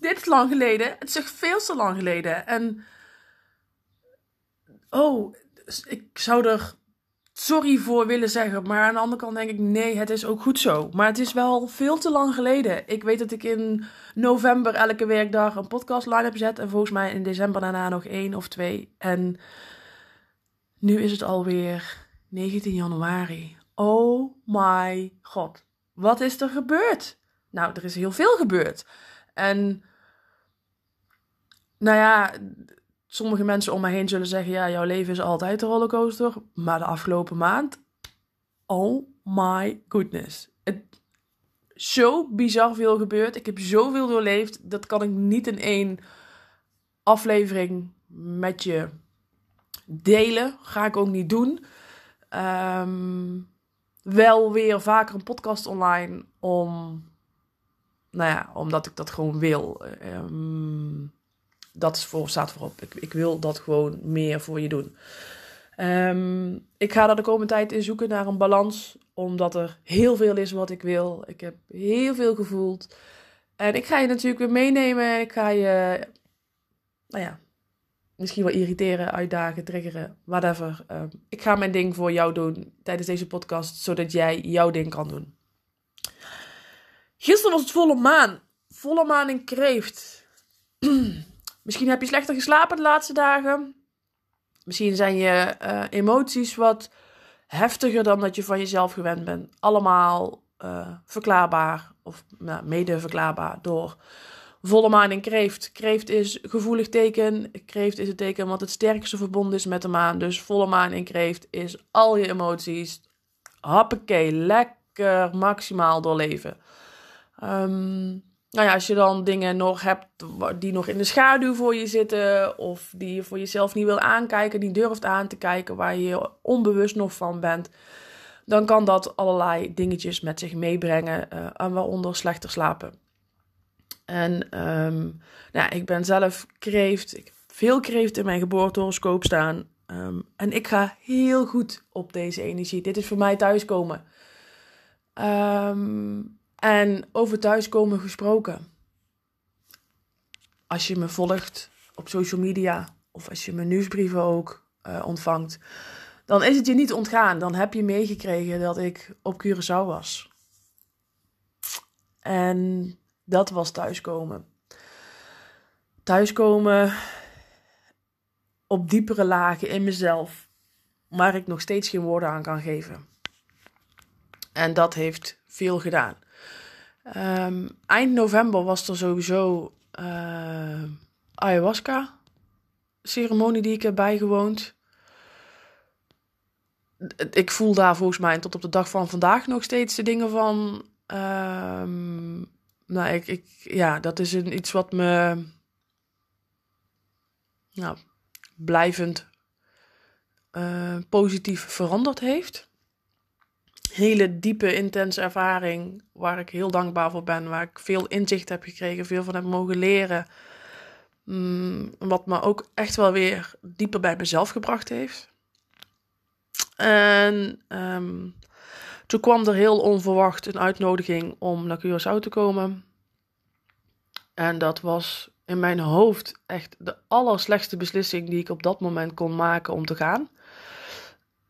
dit is lang geleden. Het is echt veel te lang geleden. En. Oh, ik zou er sorry voor willen zeggen. Maar aan de andere kant denk ik, nee, het is ook goed zo. Maar het is wel veel te lang geleden. Ik weet dat ik in november elke werkdag een podcast line heb gezet. En volgens mij in december daarna nog één of twee. En nu is het alweer 19 januari. Oh my god. Wat is er gebeurd? Nou, er is heel veel gebeurd. En nou ja, sommige mensen om me heen zullen zeggen: ja, jouw leven is altijd een rollercoaster. Maar de afgelopen maand, oh my goodness. Het, zo bizar veel gebeurd. Ik heb zoveel doorleefd. Dat kan ik niet in één aflevering met je delen. Ga ik ook niet doen. Um, wel weer vaker een podcast online om nou ja, omdat ik dat gewoon wil. Um, dat is voor, staat voorop. Ik, ik wil dat gewoon meer voor je doen. Um, ik ga er de komende tijd in zoeken naar een balans. Omdat er heel veel is wat ik wil. Ik heb heel veel gevoeld. En ik ga je natuurlijk weer meenemen. Ik ga je, nou ja, misschien wel irriteren, uitdagen, triggeren, whatever. Um, ik ga mijn ding voor jou doen tijdens deze podcast, zodat jij jouw ding kan doen. Gisteren was het volle maan. Volle maan in kreeft. Misschien heb je slechter geslapen de laatste dagen. Misschien zijn je uh, emoties wat heftiger dan dat je van jezelf gewend bent. Allemaal uh, verklaarbaar of nou, mede verklaarbaar door volle maan in kreeft. Kreeft is gevoelig teken. Kreeft is het teken wat het sterkste verbonden is met de maan. Dus volle maan in kreeft is al je emoties. Hoppakee, lekker maximaal doorleven. Um, nou ja, als je dan dingen nog hebt die nog in de schaduw voor je zitten, of die je voor jezelf niet wil aankijken, niet durft aan te kijken, waar je onbewust nog van bent, dan kan dat allerlei dingetjes met zich meebrengen, en waaronder slechter slapen. En um, nou, ik ben zelf kreeft, ik heb veel kreeft in mijn geboortehoroscoop staan. Um, en ik ga heel goed op deze energie. Dit is voor mij thuiskomen. Um, en over thuiskomen gesproken. Als je me volgt op social media of als je mijn nieuwsbrieven ook uh, ontvangt, dan is het je niet ontgaan. Dan heb je meegekregen dat ik op Curaçao was. En dat was thuiskomen. Thuiskomen op diepere lagen in mezelf, waar ik nog steeds geen woorden aan kan geven. En dat heeft veel gedaan. Um, eind november was er sowieso uh, ayahuasca ceremonie die ik heb bijgewoond. Ik voel daar volgens mij tot op de dag van vandaag nog steeds de dingen van. Um, nou, ik, ik, ja, dat is een, iets wat me nou, blijvend uh, positief veranderd heeft hele diepe, intense ervaring. Waar ik heel dankbaar voor ben. Waar ik veel inzicht heb gekregen, veel van heb mogen leren. Mm, wat me ook echt wel weer dieper bij mezelf gebracht heeft. En um, toen kwam er heel onverwacht een uitnodiging om naar Curaçao te komen. En dat was in mijn hoofd echt de allerslechtste beslissing die ik op dat moment kon maken om te gaan.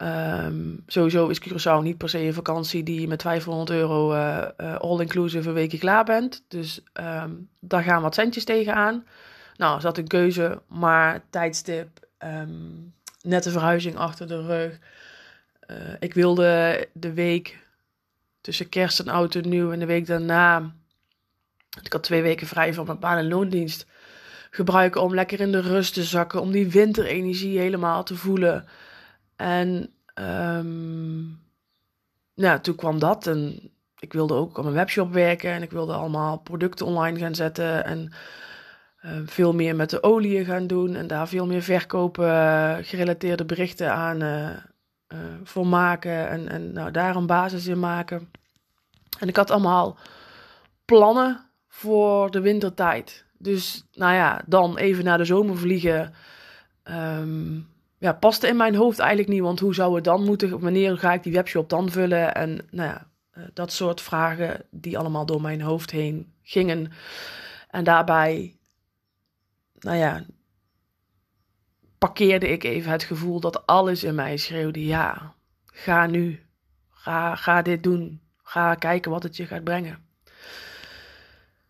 Um, sowieso is Curaçao niet per se een vakantie die je met 500 euro uh, uh, all-inclusive een weekje klaar bent. Dus um, daar gaan wat centjes tegenaan. Nou, is dat een keuze, maar tijdstip, um, net de verhuizing achter de rug. Uh, ik wilde de week tussen kerst en oud en nieuw en de week daarna. Ik had twee weken vrij van mijn baan en loondienst. Gebruiken om lekker in de rust te zakken. Om die winterenergie helemaal te voelen. En um, toen kwam dat. En ik wilde ook op mijn webshop werken. En ik wilde allemaal producten online gaan zetten. En uh, veel meer met de olie gaan doen. En daar veel meer verkopen, gerelateerde berichten aan uh, voor maken. En, en nou, daar een basis in maken. En ik had allemaal plannen voor de wintertijd. Dus nou ja, dan even naar de zomer vliegen. Um, ja, paste in mijn hoofd eigenlijk niet. Want hoe zou het dan moeten? Wanneer ga ik die webshop dan vullen? En nou ja, dat soort vragen die allemaal door mijn hoofd heen gingen. En daarbij, nou ja, parkeerde ik even het gevoel dat alles in mij schreeuwde: ja, ga nu, ga, ga dit doen, ga kijken wat het je gaat brengen.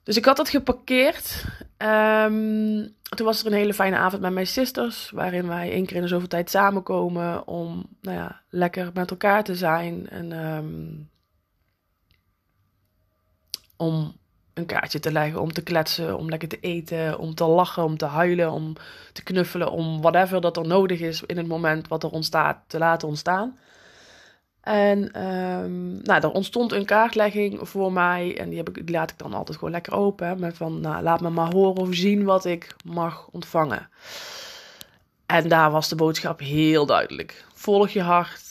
Dus ik had dat geparkeerd. Um, toen was er een hele fijne avond met mijn sisters, waarin wij één keer in de zoveel tijd samenkomen om nou ja, lekker met elkaar te zijn. En um, om een kaartje te leggen, om te kletsen, om lekker te eten, om te lachen, om te huilen, om te knuffelen, om whatever dat er nodig is in het moment wat er ontstaat, te laten ontstaan. En um, nou, er ontstond een kaartlegging voor mij. En die, heb ik, die laat ik dan altijd gewoon lekker open. Met van, nou, laat me maar horen of zien wat ik mag ontvangen. En daar was de boodschap heel duidelijk. Volg je hart.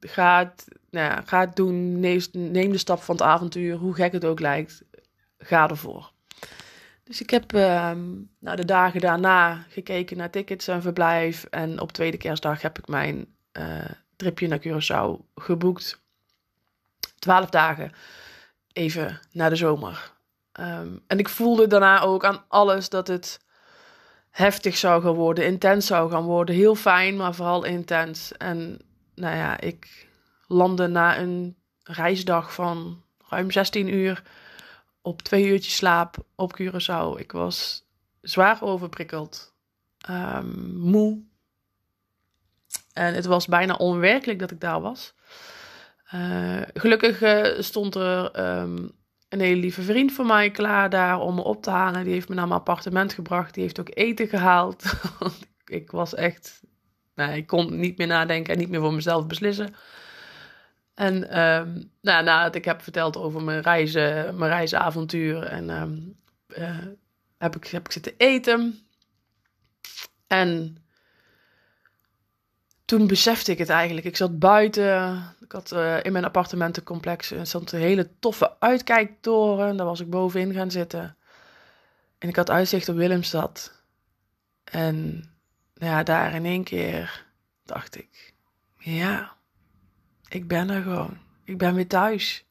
Ga het, nou ja, ga het doen. Neem, de stap van het avontuur. Hoe gek het ook lijkt. Ga ervoor. Dus ik heb uh, nou, de dagen daarna gekeken naar tickets en verblijf. En op tweede kerstdag heb ik mijn... Uh, tripje naar Curaçao geboekt. Twaalf dagen even na de zomer. Um, en ik voelde daarna ook aan alles dat het heftig zou gaan worden, intens zou gaan worden. Heel fijn, maar vooral intens. En nou ja, ik landde na een reisdag van ruim 16 uur op twee uurtjes slaap op Curaçao. Ik was zwaar overprikkeld, um, moe, en het was bijna onwerkelijk dat ik daar was. Uh, gelukkig uh, stond er um, een hele lieve vriend van mij klaar daar om me op te halen. Die heeft me naar mijn appartement gebracht. Die heeft ook eten gehaald. ik was echt. Nou, ik kon niet meer nadenken en niet meer voor mezelf beslissen. En um, nou, nadat ik heb verteld over mijn reizen, mijn reisavontuur, en um, uh, heb, ik, heb ik zitten eten. En toen besefte ik het eigenlijk. Ik zat buiten. Ik had uh, in mijn appartementencomplex er stond een hele toffe uitkijktoren. Daar was ik bovenin gaan zitten. En ik had uitzicht op Willemstad. En nou ja, daar in één keer dacht ik: ja, ik ben er gewoon. Ik ben weer thuis.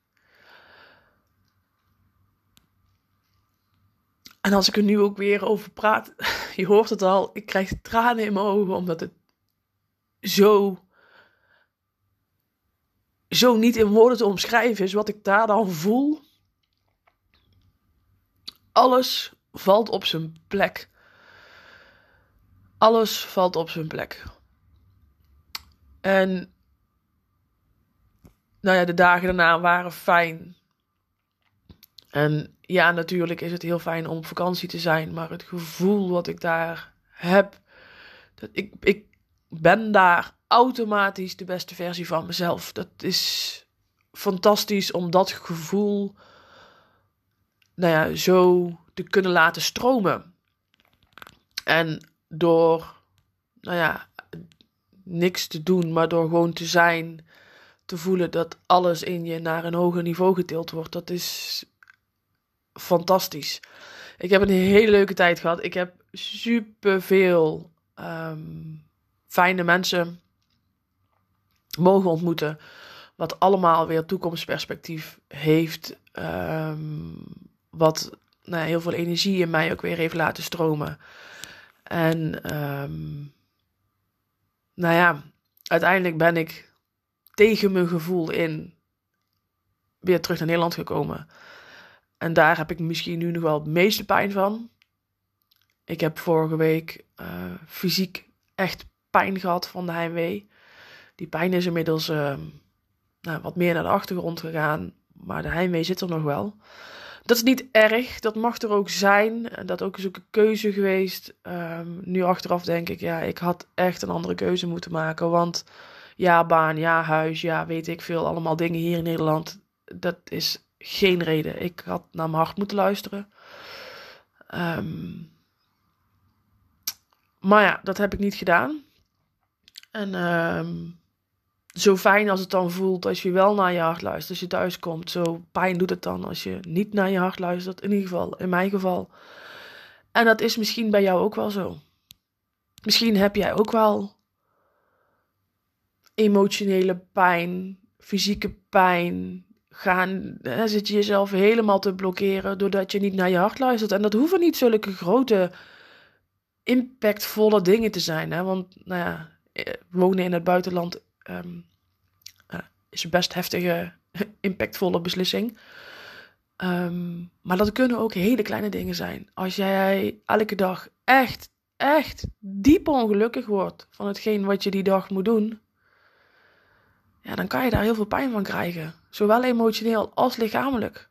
En als ik er nu ook weer over praat, je hoort het al, ik krijg tranen in mijn ogen omdat het zo, zo niet in woorden te omschrijven is wat ik daar dan voel. Alles valt op zijn plek. Alles valt op zijn plek. En nou ja, de dagen daarna waren fijn. En ja, natuurlijk is het heel fijn om op vakantie te zijn, maar het gevoel wat ik daar heb, dat ik, ik ben daar automatisch de beste versie van mezelf. Dat is fantastisch om dat gevoel nou ja, zo te kunnen laten stromen. En door, nou ja, niks te doen, maar door gewoon te zijn, te voelen dat alles in je naar een hoger niveau getild wordt, dat is fantastisch. Ik heb een hele leuke tijd gehad. Ik heb superveel um, fijne mensen mogen ontmoeten. Wat allemaal weer toekomstperspectief heeft. Um, wat nou, heel veel energie in mij ook weer heeft laten stromen. En um, nou ja, uiteindelijk ben ik tegen mijn gevoel in weer terug naar Nederland gekomen. En daar heb ik misschien nu nog wel het meeste pijn van. Ik heb vorige week uh, fysiek echt pijn gehad van de heimwee. Die pijn is inmiddels ehm, nou, wat meer naar de achtergrond gegaan, maar de heimwee zit er nog wel. Dat is niet erg, dat mag er ook zijn. Dat ook is ook een keuze geweest. Ehm, nu achteraf denk ik, ja, ik had echt een andere keuze moeten maken. Want ja, baan, ja, huis, ja, weet ik veel, allemaal dingen hier in Nederland. Dat is geen reden. Ik had naar mijn hart moeten luisteren. Ehm, maar ja, dat heb ik niet gedaan. En um, zo fijn als het dan voelt als je wel naar je hart luistert, als je thuis komt. Zo pijn doet het dan als je niet naar je hart luistert. In ieder geval, in mijn geval. En dat is misschien bij jou ook wel zo. Misschien heb jij ook wel emotionele pijn, fysieke pijn. Gaan, zit je jezelf helemaal te blokkeren doordat je niet naar je hart luistert. En dat hoeven niet zulke grote, impactvolle dingen te zijn. Hè? Want nou ja, wonen in het buitenland um, uh, is een best heftige, impactvolle beslissing. Um, maar dat kunnen ook hele kleine dingen zijn. Als jij elke dag echt, echt diep ongelukkig wordt van hetgeen wat je die dag moet doen, ja, dan kan je daar heel veel pijn van krijgen. Zowel emotioneel als lichamelijk.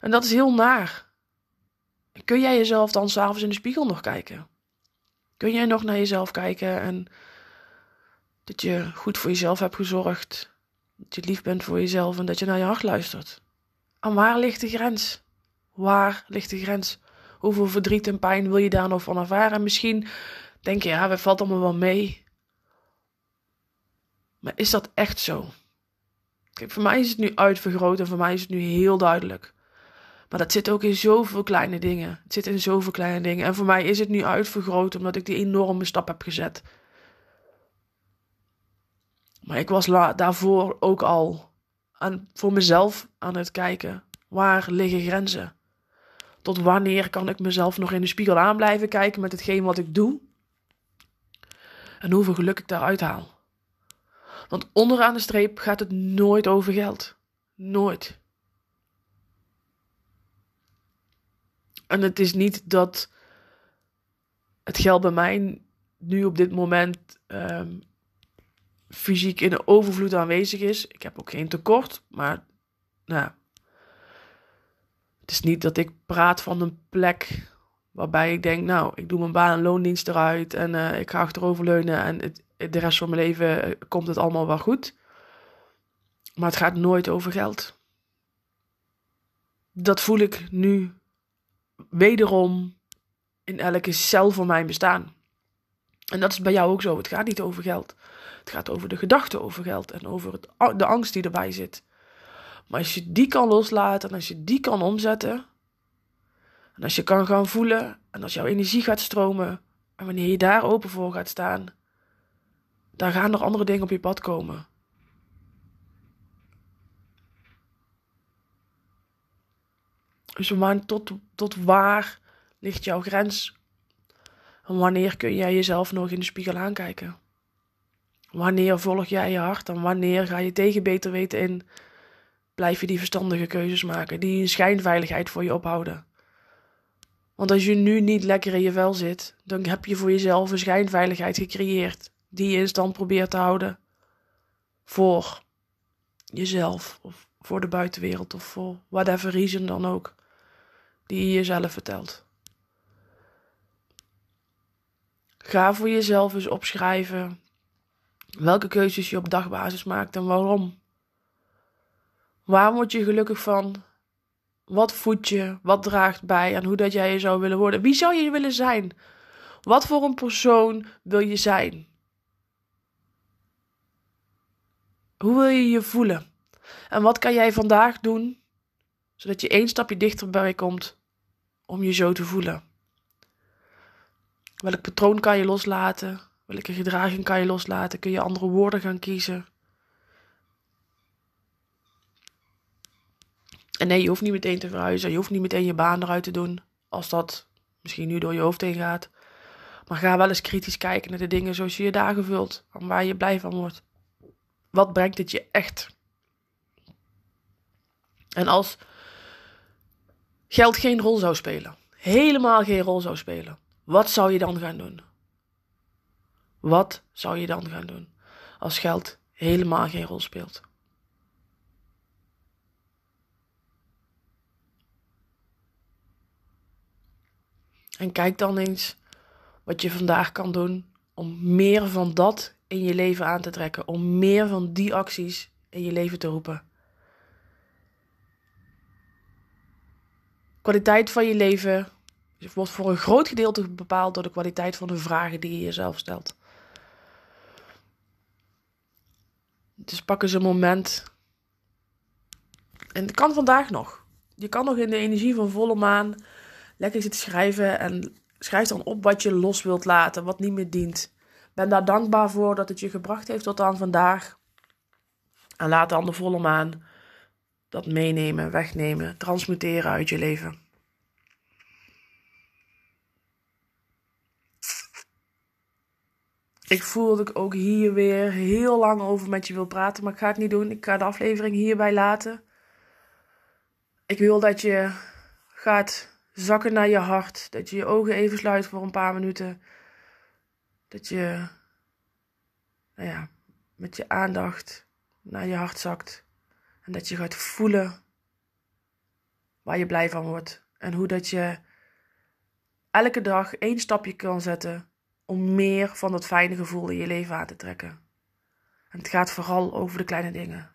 En dat is heel naar. Kun jij jezelf dan s'avonds in de spiegel nog kijken? Kun jij nog naar jezelf kijken en dat je goed voor jezelf hebt gezorgd. Dat je lief bent voor jezelf en dat je naar je hart luistert. En waar ligt de grens? Waar ligt de grens? Hoeveel verdriet en pijn wil je daar nog van ervaren? misschien denk je, ja, het valt allemaal wel mee. Maar is dat echt zo? Kijk, voor mij is het nu uitvergroot en voor mij is het nu heel duidelijk. Maar dat zit ook in zoveel kleine dingen. Het zit in zoveel kleine dingen. En voor mij is het nu uitvergroot omdat ik die enorme stap heb gezet. Maar ik was daarvoor ook al aan, voor mezelf aan het kijken. Waar liggen grenzen? Tot wanneer kan ik mezelf nog in de spiegel aan blijven kijken met hetgeen wat ik doe? En hoeveel geluk ik daaruit haal. Want onderaan de streep gaat het nooit over geld. Nooit. En het is niet dat het geld bij mij nu op dit moment um, fysiek in overvloed aanwezig is. Ik heb ook geen tekort, maar nou, het is niet dat ik praat van een plek waarbij ik denk, nou, ik doe mijn baan en loondienst eruit en uh, ik ga achteroverleunen en het, de rest van mijn leven eh, komt het allemaal wel goed. Maar het gaat nooit over geld. Dat voel ik nu wederom in elke cel van mijn bestaan. En dat is bij jou ook zo. Het gaat niet over geld. Het gaat over de gedachte over geld en over het, de angst die erbij zit. Maar als je die kan loslaten en als je die kan omzetten, en als je kan gaan voelen en als jouw energie gaat stromen, en wanneer je daar open voor gaat staan, dan gaan er andere dingen op je pad komen. Dus man, tot, tot waar ligt jouw grens? En wanneer kun jij jezelf nog in de spiegel aankijken? Wanneer volg jij je hart en wanneer ga je tegen beter weten in? Blijf je die verstandige keuzes maken, die een schijnveiligheid voor je ophouden. Want als je nu niet lekker in je vel zit, dan heb je voor jezelf een schijnveiligheid gecreëerd, die je in stand probeert te houden. Voor jezelf, of voor de buitenwereld, of voor whatever reason dan ook, die je jezelf vertelt. Ga voor jezelf eens opschrijven Welke keuzes je op dagbasis maakt en waarom. Waar word je gelukkig van? Wat voedt je? Wat draagt bij aan hoe dat jij je zou willen worden? Wie zou je willen zijn? Wat voor een persoon wil je zijn? Hoe wil je je voelen? En wat kan jij vandaag doen zodat je één stapje dichterbij komt om je zo te voelen? Welk patroon kan je loslaten? Welke gedraging kan je loslaten? Kun je andere woorden gaan kiezen? En nee, je hoeft niet meteen te verhuizen. Je hoeft niet meteen je baan eruit te doen. Als dat misschien nu door je hoofd heen gaat. Maar ga wel eens kritisch kijken naar de dingen zoals je je dagen vult. En waar je blij van wordt. Wat brengt het je echt? En als geld geen rol zou spelen. Helemaal geen rol zou spelen. Wat zou je dan gaan doen? Wat zou je dan gaan doen als geld helemaal geen rol speelt? En kijk dan eens wat je vandaag kan doen om meer van dat in je leven aan te trekken. Om meer van die acties in je leven te roepen. kwaliteit van je leven wordt voor een groot gedeelte bepaald door de kwaliteit van de vragen die je jezelf stelt. Dus pak eens een moment. En het kan vandaag nog. Je kan nog in de energie van volle maan lekker zitten schrijven en schrijf dan op wat je los wilt laten, wat niet meer dient. Ben daar dankbaar voor dat het je gebracht heeft tot aan vandaag. En laat dan de volle maan dat meenemen, wegnemen, transmuteren uit je leven. Ik voel dat ik ook hier weer heel lang over met je wil praten, maar ik ga het niet doen. Ik ga de aflevering hierbij laten. Ik wil dat je gaat zakken naar je hart, dat je je ogen even sluit voor een paar minuten. Dat je, nou ja, met je aandacht naar je hart zakt. En dat je gaat voelen waar je blij van wordt. En hoe dat je elke dag één stapje kan zetten om meer van dat fijne gevoel in je leven aan te trekken. En het gaat vooral over de kleine dingen.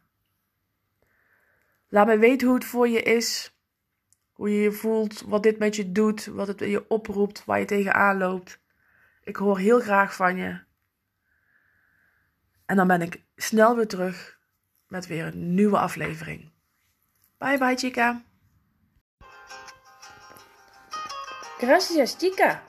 Laat mij weten hoe het voor je is. Hoe je je voelt, wat dit met je doet, wat het je oproept, waar je tegenaan loopt. Ik hoor heel graag van je. En dan ben ik snel weer terug met weer een nieuwe aflevering. Bye bye, chica. Gracias, chica.